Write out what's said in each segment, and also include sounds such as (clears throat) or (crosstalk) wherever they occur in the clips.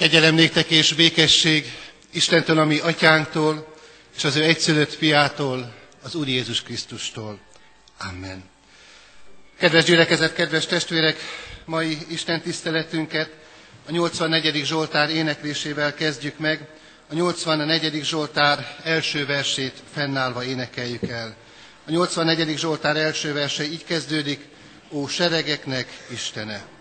Kegyelem néktek és békesség Istentől, ami atyánktól, és az ő egyszülött fiától, az Úr Jézus Krisztustól. Amen. Kedves gyülekezet, kedves testvérek, mai Isten tiszteletünket a 84. Zsoltár éneklésével kezdjük meg. A 84. Zsoltár első versét fennállva énekeljük el. A 84. Zsoltár első verse így kezdődik, Ó seregeknek Istene!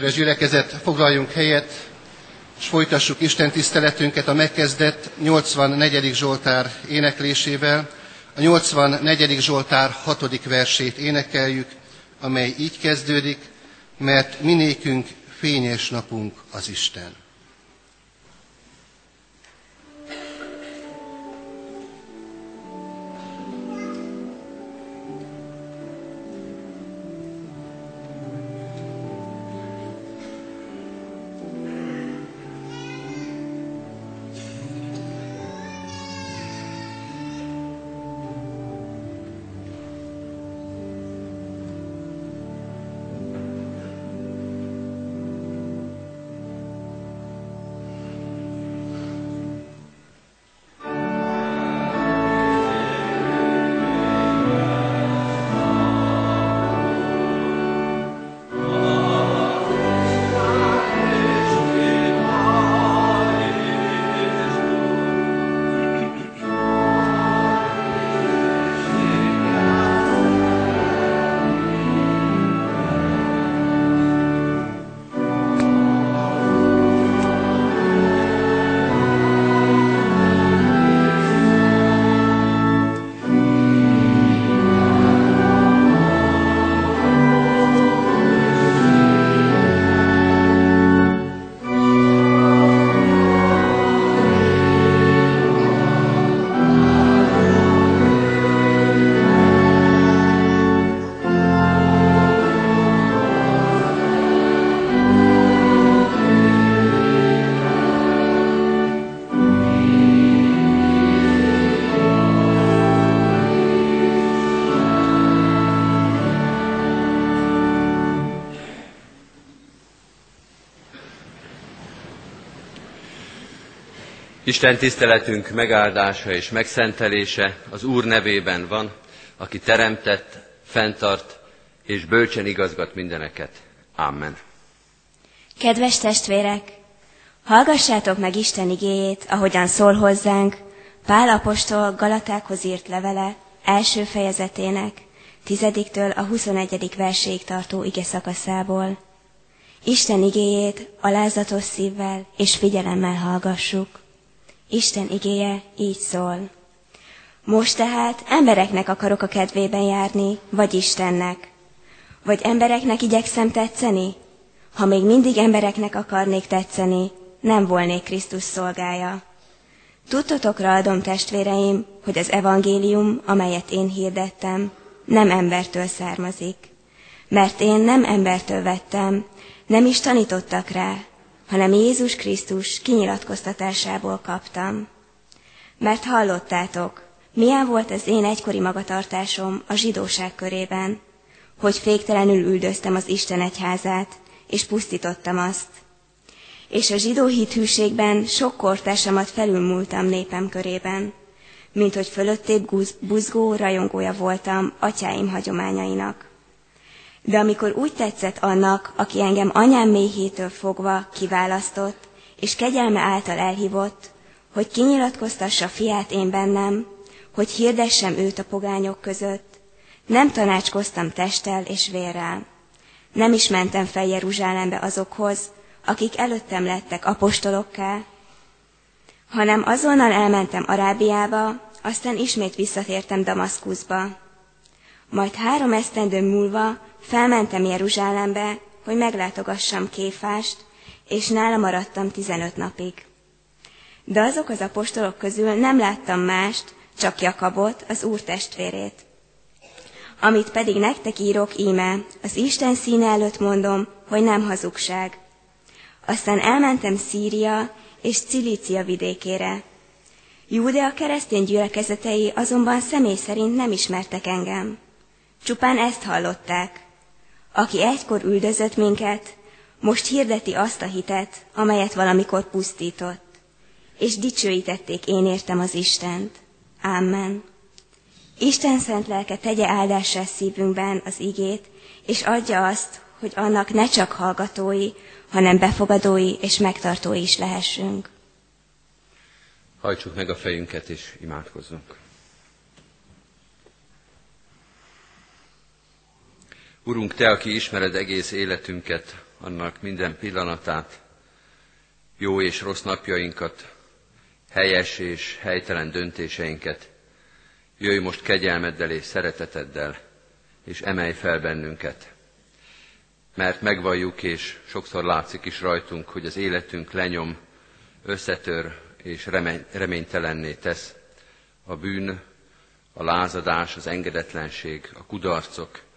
Kedves gyülekezet, foglaljunk helyet, és folytassuk Isten tiszteletünket a megkezdett 84. Zsoltár éneklésével. A 84. Zsoltár 6. versét énekeljük, amely így kezdődik, mert minékünk fényes napunk az Isten. Isten tiszteletünk megáldása és megszentelése az Úr nevében van, aki teremtett, fenntart és bölcsen igazgat mindeneket. Amen. Kedves testvérek, hallgassátok meg Isten igéjét, ahogyan szól hozzánk Pál apostol Galatákhoz írt levele első fejezetének, tizediktől a 21. verséig tartó ige szakaszából. Isten igéjét alázatos szívvel és figyelemmel hallgassuk. Isten igéje így szól. Most tehát embereknek akarok a kedvében járni, vagy Istennek? Vagy embereknek igyekszem tetszeni? ha még mindig embereknek akarnék tetszeni, nem volnék Krisztus szolgája. Tudtotokra adom, testvéreim, hogy az evangélium, amelyet én hirdettem, nem embertől származik. Mert én nem embertől vettem, nem is tanítottak rá, hanem Jézus Krisztus kinyilatkoztatásából kaptam. Mert hallottátok, milyen volt az én egykori magatartásom a zsidóság körében, hogy féktelenül üldöztem az Isten egyházát, és pusztítottam azt. És a zsidó hithűségben sok kortársamat felülmúltam népem körében, mint hogy fölöttébb buzgó rajongója voltam atyáim hagyományainak. De amikor úgy tetszett annak, aki engem anyám méhétől fogva kiválasztott, és kegyelme által elhívott, hogy kinyilatkoztassa fiát én bennem, hogy hirdessem őt a pogányok között, nem tanácskoztam testtel és vérrel. Nem is mentem fel Jeruzsálembe azokhoz, akik előttem lettek apostolokká, hanem azonnal elmentem Arábiába, aztán ismét visszatértem Damaszkuszba. Majd három esztendő múlva felmentem Jeruzsálembe, hogy meglátogassam Kéfást, és nála maradtam tizenöt napig. De azok az apostolok közül nem láttam mást, csak Jakabot, az Úr testvérét. Amit pedig nektek írok íme, az Isten színe előtt mondom, hogy nem hazugság. Aztán elmentem Szíria és Cilícia vidékére. Júdea keresztény gyülekezetei azonban személy szerint nem ismertek engem. Csupán ezt hallották. Aki egykor üldözött minket, most hirdeti azt a hitet, amelyet valamikor pusztított. És dicsőítették én értem az Istent. Amen. Isten szent lelke tegye áldássá szívünkben az igét, és adja azt, hogy annak ne csak hallgatói, hanem befogadói és megtartói is lehessünk. Hajtsuk meg a fejünket és imádkozzunk. Urunk, Te, aki ismered egész életünket, annak minden pillanatát, jó és rossz napjainkat, helyes és helytelen döntéseinket, jöjj most kegyelmeddel és szereteteddel, és emelj fel bennünket. Mert megvalljuk, és sokszor látszik is rajtunk, hogy az életünk lenyom, összetör és reménytelenné tesz. A bűn, a lázadás, az engedetlenség, a kudarcok,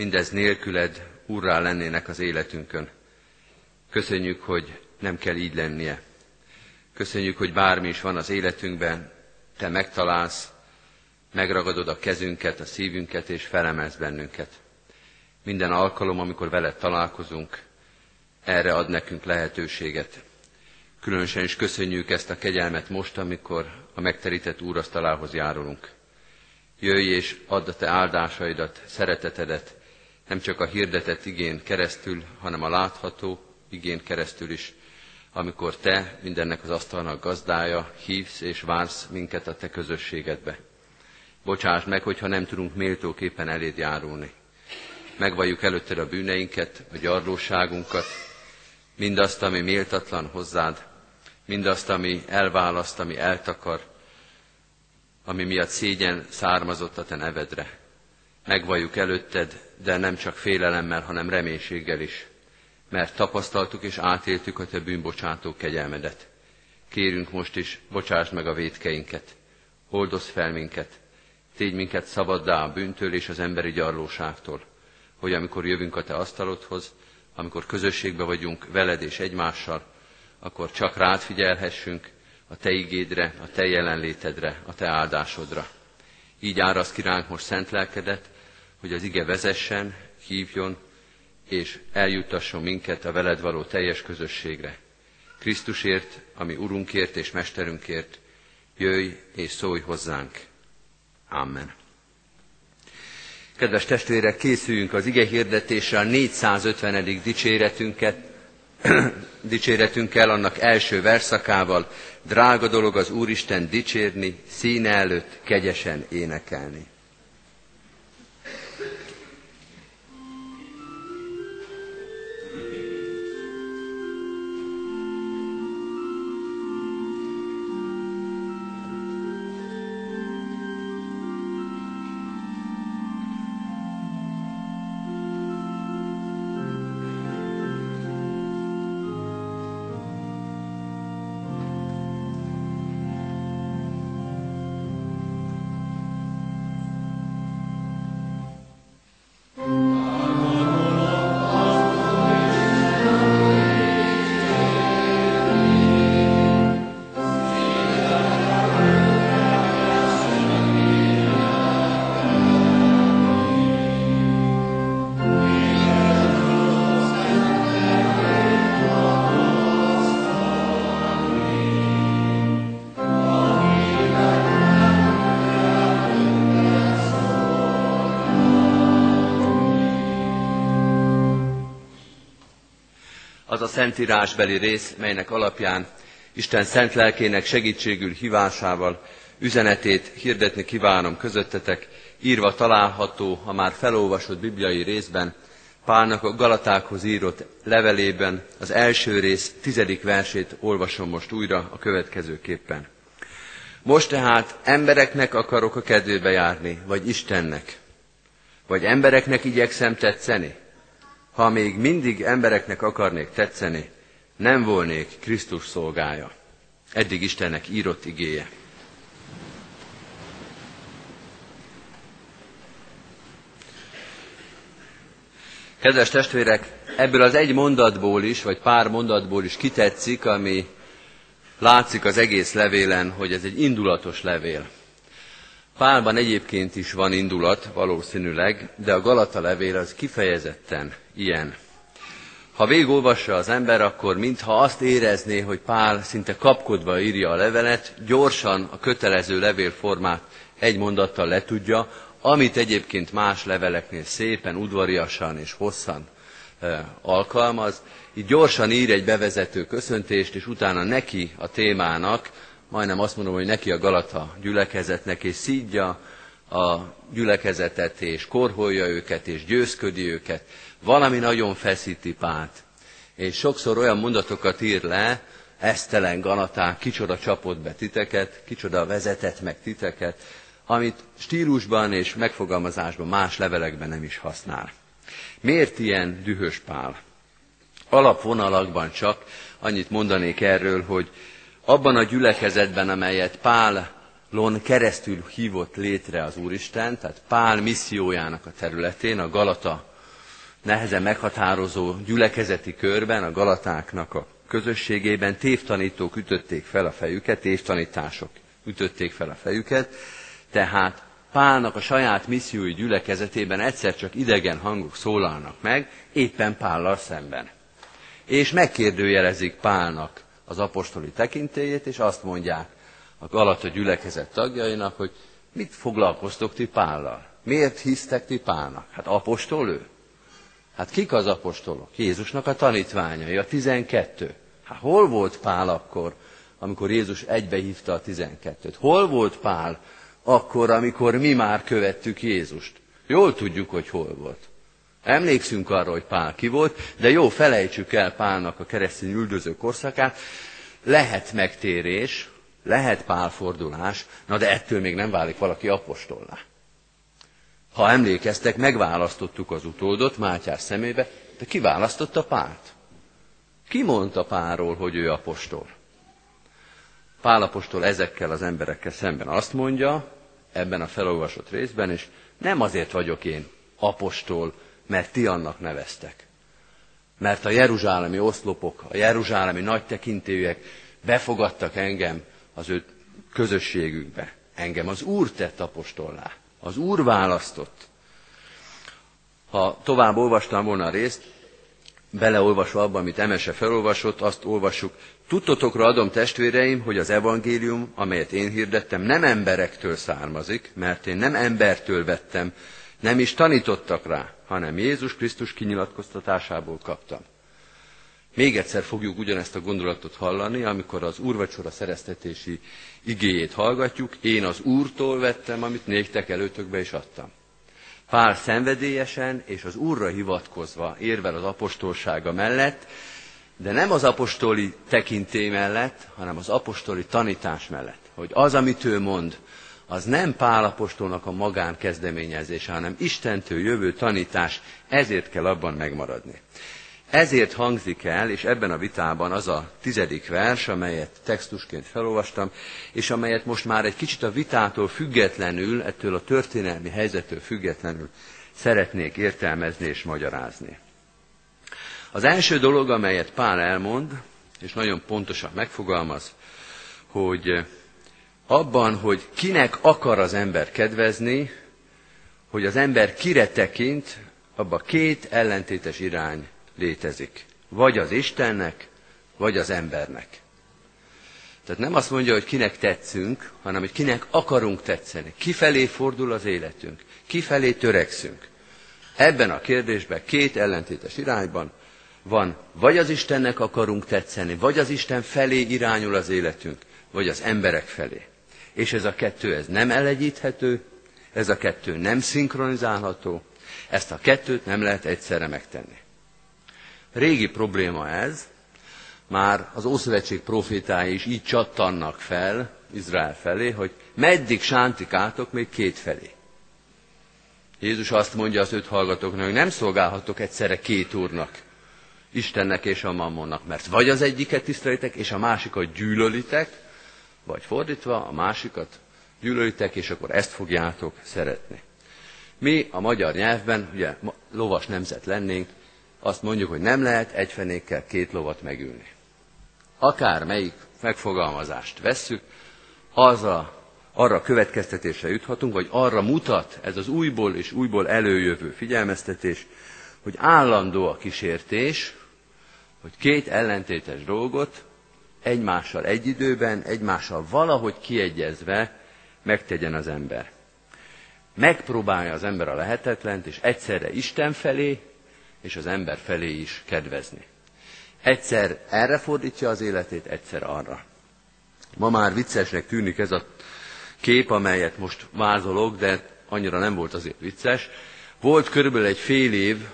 mindez nélküled urrá lennének az életünkön. Köszönjük, hogy nem kell így lennie. Köszönjük, hogy bármi is van az életünkben, te megtalálsz, megragadod a kezünket, a szívünket, és felemelsz bennünket. Minden alkalom, amikor veled találkozunk, erre ad nekünk lehetőséget. Különösen is köszönjük ezt a kegyelmet most, amikor a megterített úrasztalához járulunk. Jöjj és add a te áldásaidat, szeretetedet, nem csak a hirdetett igén keresztül, hanem a látható igén keresztül is, amikor te mindennek az asztalnak gazdája, hívsz és vársz minket a te közösségedbe. Bocsáss meg, hogyha nem tudunk méltóképpen eléd járulni. Megvalljuk előtted a bűneinket, a gyarlóságunkat, mindazt, ami méltatlan hozzád, mindazt, ami elválaszt, ami eltakar, ami miatt szégyen származott a te nevedre. Megvalljuk előtted, de nem csak félelemmel, hanem reménységgel is, mert tapasztaltuk és átéltük a te bűnbocsátó kegyelmedet. Kérünk most is, bocsásd meg a védkeinket, oldozz fel minket, Tégy minket szabaddá a bűntől és az emberi gyarlóságtól, hogy amikor jövünk a Te asztalodhoz, amikor közösségbe vagyunk veled és egymással, akkor csak rád figyelhessünk a Te igédre, a Te jelenlétedre, a Te áldásodra. Így árasz ki ránk most szent lelkedet, hogy az ige vezessen, hívjon, és eljuttasson minket a veled való teljes közösségre. Krisztusért, ami Urunkért és Mesterünkért, jöjj és szólj hozzánk. Amen. Kedves testvérek, készüljünk az ige hirdetésre a 450. dicséretünket, (clears throat) dicséretünkkel, annak első verszakával. Drága dolog az Úristen dicsérni, színe előtt kegyesen énekelni. Az a szentírásbeli rész, melynek alapján Isten szent lelkének segítségül hívásával üzenetét hirdetni kívánom közöttetek, írva található a már felolvasott bibliai részben, Pálnak a Galatákhoz írott levelében az első rész tizedik versét olvasom most újra a következőképpen. Most tehát embereknek akarok a kedvébe járni, vagy Istennek? Vagy embereknek igyekszem tetszeni? Ha még mindig embereknek akarnék tetszeni, nem volnék Krisztus szolgája. Eddig Istennek írott igéje. Kedves testvérek, ebből az egy mondatból is, vagy pár mondatból is kitetszik, ami látszik az egész levélen, hogy ez egy indulatos levél. Pálban egyébként is van indulat, valószínűleg, de a Galata levél az kifejezetten ilyen. Ha végigolvassa az ember, akkor mintha azt érezné, hogy Pál szinte kapkodva írja a levelet, gyorsan a kötelező levélformát egy mondattal letudja, amit egyébként más leveleknél szépen, udvariasan és hosszan e, alkalmaz, így gyorsan ír egy bevezető köszöntést, és utána neki a témának, majdnem azt mondom, hogy neki a Galata gyülekezetnek, és szídja a gyülekezetet, és korholja őket, és győzködi őket. Valami nagyon feszíti Pált. És sokszor olyan mondatokat ír le, esztelen Galaták, kicsoda csapott be titeket, kicsoda vezetett meg titeket, amit stílusban és megfogalmazásban más levelekben nem is használ. Miért ilyen dühös Pál? Alapvonalakban csak annyit mondanék erről, hogy abban a gyülekezetben, amelyet Pálon keresztül hívott létre az Úristen, tehát Pál missziójának a területén, a Galata nehezen meghatározó gyülekezeti körben, a Galatáknak a közösségében tévtanítók ütötték fel a fejüket, tévtanítások ütötték fel a fejüket, tehát Pálnak a saját missziói gyülekezetében egyszer csak idegen hangok szólalnak meg, éppen Pállal szemben. És megkérdőjelezik Pálnak az apostoli tekintélyét, és azt mondják a Galata gyülekezet tagjainak, hogy mit foglalkoztok ti Pállal? Miért hisztek ti Pálnak? Hát apostol ő? Hát kik az apostolok? Jézusnak a tanítványai, a tizenkettő. Hát hol volt Pál akkor, amikor Jézus egybehívta a tizenkettőt? Hol volt Pál akkor, amikor mi már követtük Jézust. Jól tudjuk, hogy hol volt. Emlékszünk arra, hogy Pál ki volt, de jó, felejtsük el Pálnak a keresztény üldöző korszakát. Lehet megtérés, lehet pálfordulás, na de ettől még nem válik valaki apostollá. Ha emlékeztek, megválasztottuk az utódot Mátyás szemébe, de ki választotta Pált? Ki mondta Pálról, hogy ő apostol? Pálapostól ezekkel az emberekkel szemben azt mondja, ebben a felolvasott részben, és nem azért vagyok én apostol, mert ti annak neveztek. Mert a jeruzsálemi oszlopok, a jeruzsálemi nagy tekintélyek befogadtak engem az ő közösségükbe. Engem az Úr tett apostollá. Az Úr választott. Ha tovább olvastam volna a részt, beleolvasva abba, amit Emese felolvasott, azt olvassuk, Tudtotokra adom testvéreim, hogy az evangélium, amelyet én hirdettem, nem emberektől származik, mert én nem embertől vettem, nem is tanítottak rá, hanem Jézus Krisztus kinyilatkoztatásából kaptam. Még egyszer fogjuk ugyanezt a gondolatot hallani, amikor az úrvacsora szereztetési igéjét hallgatjuk. Én az Úrtól vettem, amit néktek előtökbe is adtam. Pál szenvedélyesen és az Úrra hivatkozva érvel az apostolsága mellett, de nem az apostoli tekintély mellett, hanem az apostoli tanítás mellett. Hogy az, amit ő mond, az nem Pál apostolnak a magán kezdeményezése, hanem Istentől jövő tanítás, ezért kell abban megmaradni. Ezért hangzik el, és ebben a vitában az a tizedik vers, amelyet textusként felolvastam, és amelyet most már egy kicsit a vitától függetlenül, ettől a történelmi helyzettől függetlenül szeretnék értelmezni és magyarázni. Az első dolog, amelyet Pál elmond, és nagyon pontosan megfogalmaz, hogy abban, hogy kinek akar az ember kedvezni, hogy az ember kire tekint, abban két ellentétes irány létezik. Vagy az Istennek, vagy az embernek. Tehát nem azt mondja, hogy kinek tetszünk, hanem hogy kinek akarunk tetszeni. Kifelé fordul az életünk. Kifelé törekszünk. Ebben a kérdésben két ellentétes irányban Van, vagy az Istennek akarunk tetszeni, vagy az Isten felé irányul az életünk, vagy az emberek felé. És ez a kettő, ez nem elegyíthető, ez a kettő nem szinkronizálható, ezt a kettőt nem lehet egyszerre megtenni. Régi probléma ez, már az Ószövetség profétái is így csattannak fel Izrael felé, hogy meddig sántikátok még két felé. Jézus azt mondja az öt hallgatóknak, hogy nem szolgálhatok egyszerre két úrnak, Istennek és a mammonnak, mert vagy az egyiket tisztelitek, és a másikat gyűlölitek, vagy fordítva, a másikat gyűlölitek, és akkor ezt fogjátok szeretni. Mi a magyar nyelvben, ugye lovas nemzet lennénk, azt mondjuk, hogy nem lehet egy fenékkel két lovat megülni. Akár melyik megfogalmazást vesszük, azra, arra következtetésre juthatunk, vagy arra mutat ez az újból és újból előjövő figyelmeztetés, hogy állandó a kísértés, hogy két ellentétes dolgot egymással egy időben, egymással valahogy kiegyezve megtegyen az ember. Megpróbálja az ember a lehetetlent, és egyszerre Isten felé, és az ember felé is kedvezni. Egyszer erre fordítja az életét, egyszer arra. Ma már viccesnek tűnik ez a kép, amelyet most vázolok, de annyira nem volt azért vicces. Volt körülbelül egy fél év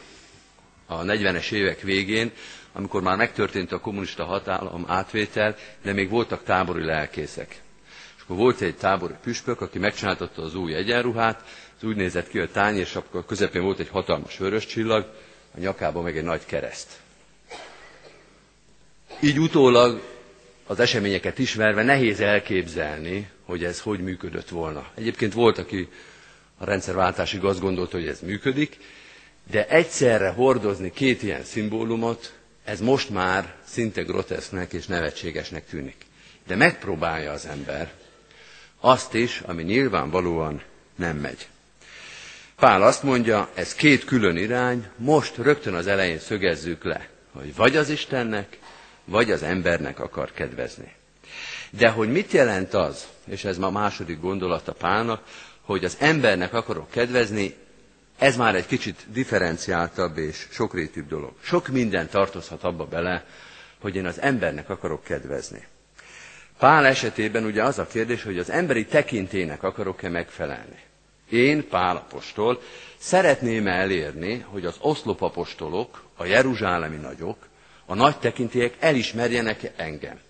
a 40-es évek végén, amikor már megtörtént a kommunista hatalom átvétel, de még voltak tábori lelkészek. És akkor volt egy tábori püspök, aki megcsináltatta az új egyenruhát, az úgy nézett ki, hogy tány, és akkor közepén volt egy hatalmas vörös csillag, a nyakában meg egy nagy kereszt. Így utólag az eseményeket ismerve nehéz elképzelni, hogy ez hogy működött volna. Egyébként volt, aki a rendszerváltásig azt gondolta, hogy ez működik, de egyszerre hordozni két ilyen szimbólumot, ez most már szinte grotesznek és nevetségesnek tűnik. De megpróbálja az ember azt is, ami nyilvánvalóan nem megy. Pál azt mondja, ez két külön irány, most rögtön az elején szögezzük le, hogy vagy az Istennek, vagy az embernek akar kedvezni. De hogy mit jelent az, és ez ma második gondolata Pálnak, hogy az embernek akarok kedvezni, ez már egy kicsit differenciáltabb és sokrétűbb dolog. Sok minden tartozhat abba bele, hogy én az embernek akarok kedvezni. Pál esetében ugye az a kérdés, hogy az emberi tekintének akarok-e megfelelni. Én, Pál apostol, szeretném elérni, hogy az oszlopapostolok, a jeruzsálemi nagyok, a nagy tekintélyek elismerjenek engem.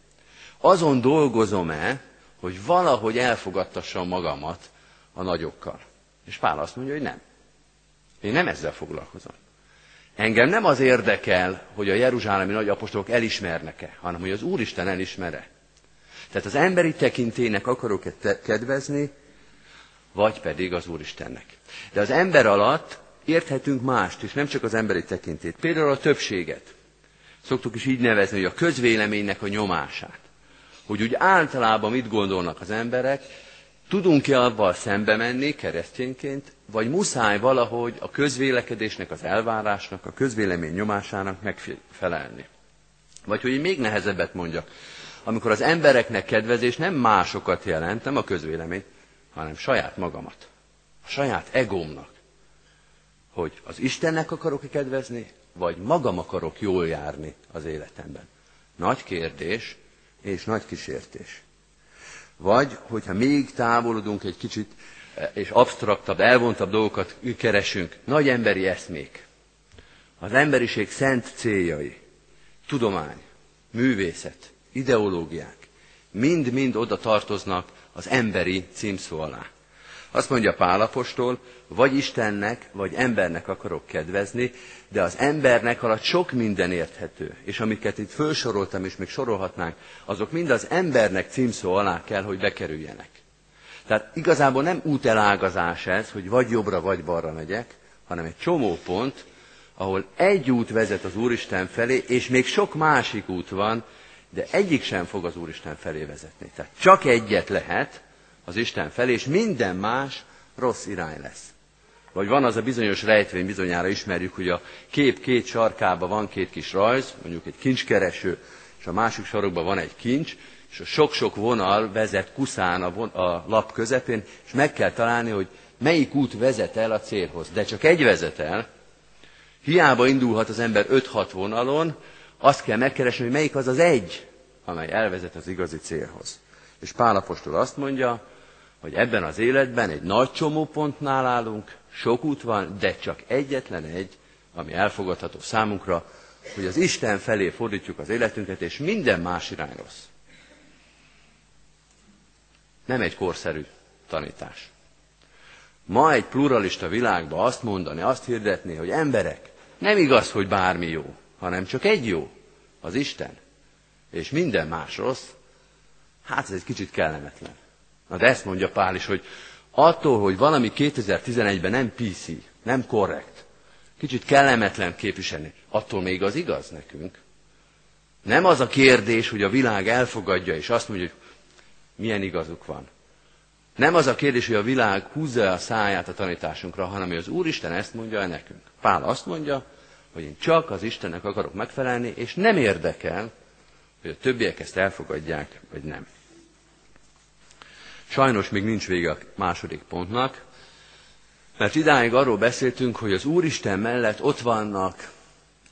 Azon dolgozom-e, hogy valahogy elfogadtassam magamat a nagyokkal. És Pál azt mondja, hogy nem. Én nem ezzel foglalkozom. Engem nem az érdekel, hogy a jeruzsálemi nagyapostolok elismernek-e, hanem hogy az Úristen elismere. Tehát az emberi tekintének akarok-e kedvezni, vagy pedig az Úristennek. De az ember alatt érthetünk mást is, nem csak az emberi tekintét. Például a többséget. Szoktuk is így nevezni, hogy a közvéleménynek a nyomását. Hogy úgy általában mit gondolnak az emberek, tudunk-e avval szembe menni keresztényként, vagy muszáj valahogy a közvélekedésnek, az elvárásnak, a közvélemény nyomásának megfelelni. Vagy hogy még nehezebbet mondjak, amikor az embereknek kedvezés nem másokat jelent, nem a közvélemény, hanem saját magamat, a saját egómnak, hogy az Istennek akarok-e kedvezni, vagy magam akarok jól járni az életemben. Nagy kérdés és nagy kísértés. Vagy, hogyha még távolodunk egy kicsit, és absztraktabb, elvontabb dolgokat keresünk, nagy emberi eszmék, az emberiség szent céljai, tudomány, művészet, ideológiák, mind-mind oda tartoznak az emberi címszó alá. Azt mondja Pálapostól, vagy Istennek, vagy embernek akarok kedvezni, de az embernek alatt sok minden érthető. És amiket itt felsoroltam, és még sorolhatnánk, azok mind az embernek címszó alá kell, hogy bekerüljenek. Tehát igazából nem útelágazás ez, hogy vagy jobbra, vagy balra megyek, hanem egy csomó pont, ahol egy út vezet az Úristen felé, és még sok másik út van, de egyik sem fog az Úristen felé vezetni. Tehát csak egyet lehet az Isten felé, és minden más rossz irány lesz. Vagy van az a bizonyos rejtvény, bizonyára ismerjük, hogy a kép két sarkában van két kis rajz, mondjuk egy kincskereső, és a másik sarokban van egy kincs, és a sok-sok vonal vezet kuszán a, von, a lap közepén, és meg kell találni, hogy melyik út vezet el a célhoz. De csak egy vezet el, Hiába indulhat az ember 5-6 vonalon, azt kell megkeresni, hogy melyik az az egy, amely elvezet az igazi célhoz. És Pálapostól azt mondja, hogy ebben az életben egy nagy csomópontnál állunk, sok út van, de csak egyetlen egy, ami elfogadható számunkra, hogy az Isten felé fordítjuk az életünket, és minden más irány rossz. Nem egy korszerű tanítás. Ma egy pluralista világban azt mondani, azt hirdetni, hogy emberek, nem igaz, hogy bármi jó, hanem csak egy jó, az Isten, és minden más rossz, hát ez egy kicsit kellemetlen. Na de ezt mondja Pál is, hogy attól, hogy valami 2011-ben nem PC, nem korrekt, kicsit kellemetlen képviselni, attól még az igaz nekünk. Nem az a kérdés, hogy a világ elfogadja, és azt mondja, hogy milyen igazuk van. Nem az a kérdés, hogy a világ húzza a száját a tanításunkra, hanem hogy az Úristen ezt mondja el nekünk. Pál azt mondja, hogy én csak az Istennek akarok megfelelni, és nem érdekel, hogy a többiek ezt elfogadják, vagy nem. Sajnos még nincs vége a második pontnak, mert idáig arról beszéltünk, hogy az Úristen mellett ott vannak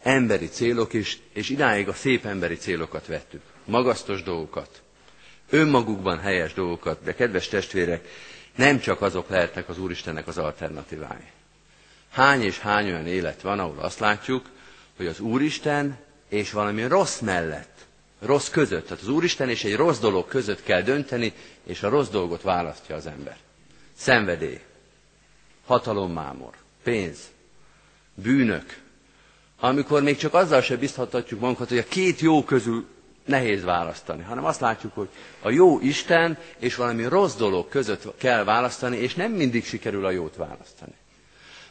emberi célok is, és idáig a szép emberi célokat vettük. Magasztos dolgokat, önmagukban helyes dolgokat, de kedves testvérek, nem csak azok lehetnek az Úristennek az alternatívái. Hány és hány olyan élet van, ahol azt látjuk, hogy az Úristen és valami rossz mellett, rossz között, tehát az Úristen és egy rossz dolog között kell dönteni, és a rossz dolgot választja az ember. Szenvedély, hatalommámor, pénz, bűnök, amikor még csak azzal se biztathatjuk magunkat, hogy a két jó közül nehéz választani, hanem azt látjuk, hogy a jó Isten és valami rossz dolog között kell választani, és nem mindig sikerül a jót választani.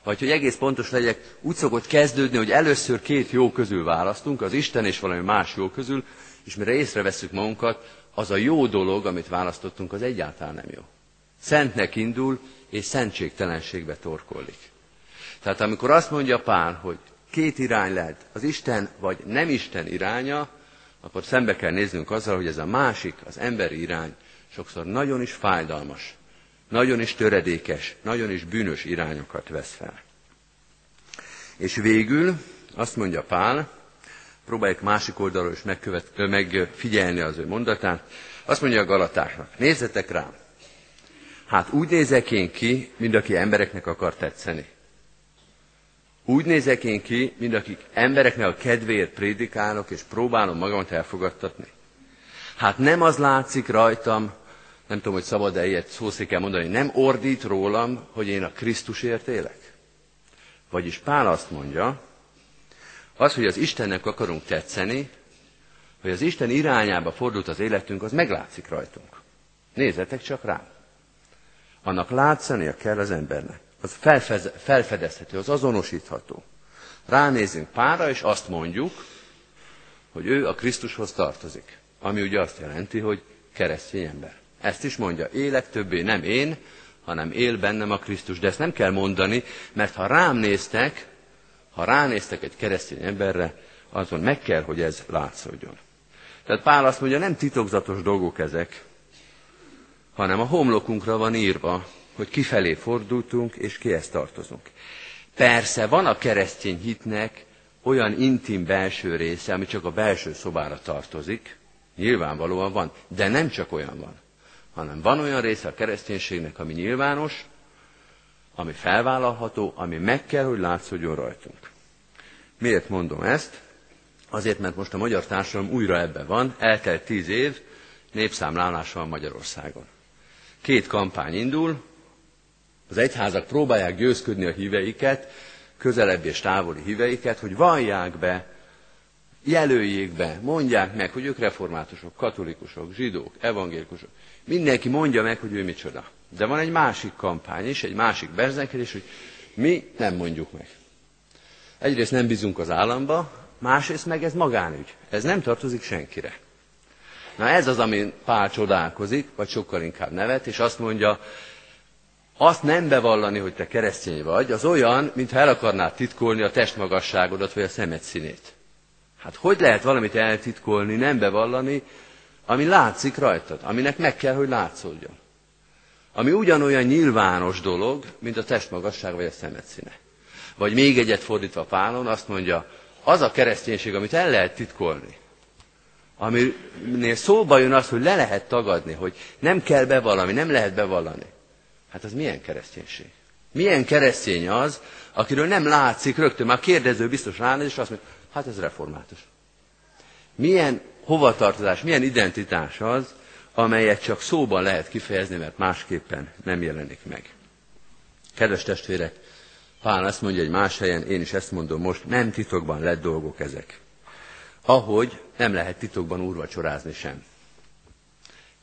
Vagy hogy egész pontos legyek, úgy szokott kezdődni, hogy először két jó közül választunk, az Isten és valami más jó közül, és mire észreveszünk magunkat, az a jó dolog, amit választottunk, az egyáltalán nem jó. Szentnek indul, és szentségtelenségbe torkollik. Tehát amikor azt mondja Pál, hogy két irány lehet, az Isten vagy nem Isten iránya, akkor szembe kell néznünk azzal, hogy ez a másik, az emberi irány sokszor nagyon is fájdalmas, nagyon is töredékes, nagyon is bűnös irányokat vesz fel. És végül azt mondja Pál, próbáljuk másik oldalról is megkövet, megfigyelni az ő mondatát, azt mondja a Galatáknak, nézzetek rám, hát úgy nézek én ki, mint aki embereknek akar tetszeni. Úgy nézek én ki, mint akik embereknek a kedvéért prédikálok, és próbálom magamat elfogadtatni. Hát nem az látszik rajtam, nem tudom, hogy szabad-e ilyet szószékel mondani, nem ordít rólam, hogy én a Krisztusért élek. Vagyis Pál azt mondja, az, hogy az Istennek akarunk tetszeni, hogy az Isten irányába fordult az életünk, az meglátszik rajtunk. Nézzetek csak rám. Annak látszania kell az embernek. Az felfedezhető, az azonosítható. Ránézünk pára, és azt mondjuk, hogy ő a Krisztushoz tartozik. Ami ugye azt jelenti, hogy keresztény ember. Ezt is mondja, élek többé nem én, hanem él bennem a Krisztus. De ezt nem kell mondani, mert ha rám néztek, ha ránéztek egy keresztény emberre, azon meg kell, hogy ez látszódjon. Tehát Pál azt mondja, nem titokzatos dolgok ezek, hanem a homlokunkra van írva, hogy kifelé fordultunk, és kihez tartozunk. Persze van a keresztény hitnek olyan intim belső része, ami csak a belső szobára tartozik, nyilvánvalóan van, de nem csak olyan van, hanem van olyan része a kereszténységnek, ami nyilvános, ami felvállalható, ami meg kell, hogy látszódjon rajtunk. Miért mondom ezt? Azért, mert most a magyar társadalom újra ebben van, eltelt tíz év, népszámlálás van Magyarországon. Két kampány indul, az egyházak próbálják győzködni a híveiket, közelebb és távoli híveiket, hogy vallják be, jelöljék be, mondják meg, hogy ők reformátusok, katolikusok, zsidók, evangélikusok. Mindenki mondja meg, hogy ő micsoda. De van egy másik kampány is, egy másik berzenkedés, hogy mi nem mondjuk meg. Egyrészt nem bízunk az államba, másrészt meg ez magánügy. Ez nem tartozik senkire. Na ez az, amin Pál csodálkozik, vagy sokkal inkább nevet, és azt mondja, azt nem bevallani, hogy te keresztény vagy, az olyan, mintha el akarnád titkolni a testmagasságodat, vagy a szemed színét. Hát hogy lehet valamit eltitkolni, nem bevallani, ami látszik rajtad, aminek meg kell, hogy látszódjon. Ami ugyanolyan nyilvános dolog, mint a testmagasság vagy a szemed színe. Vagy még egyet fordítva Pálon, azt mondja, az a kereszténység, amit el lehet titkolni, aminél szóba jön az, hogy le lehet tagadni, hogy nem kell bevallani, nem lehet bevallani. Hát az milyen kereszténység? Milyen keresztény az, akiről nem látszik rögtön, már kérdező biztos ránéz, és azt mondja, hát ez református. Milyen hovatartozás, milyen identitás az, amelyet csak szóban lehet kifejezni, mert másképpen nem jelenik meg. Kedves testvérek, Pál azt mondja egy más helyen, én is ezt mondom most, nem titokban lett dolgok ezek. Ahogy nem lehet titokban úrvacsorázni sem.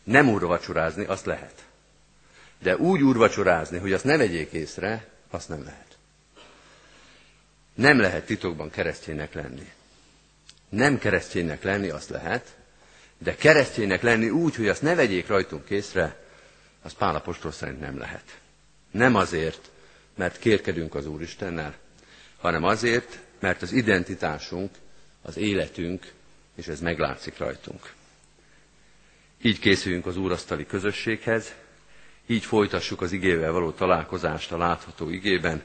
Nem úrvacsorázni, azt lehet. De úgy úrvacsorázni, hogy azt ne vegyék észre, azt nem lehet. Nem lehet titokban kereszténynek lenni. Nem kereszténynek lenni azt lehet, de kereszténynek lenni úgy, hogy azt ne vegyék rajtunk észre, az Pál apostol szerint nem lehet. Nem azért, mert kérkedünk az Úristennel, hanem azért, mert az identitásunk, az életünk, és ez meglátszik rajtunk. Így készüljünk az úrasztali közösséghez, így folytassuk az igével való találkozást a látható igében,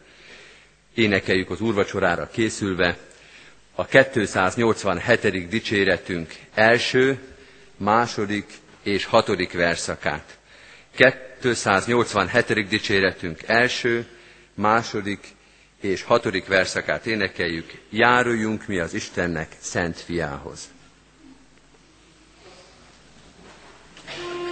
énekeljük az úrvacsorára készülve a 287. dicséretünk első, második és hatodik verszakát. 287. dicséretünk első, második és hatodik verszakát énekeljük, járuljunk mi az Istennek szent fiához. thank you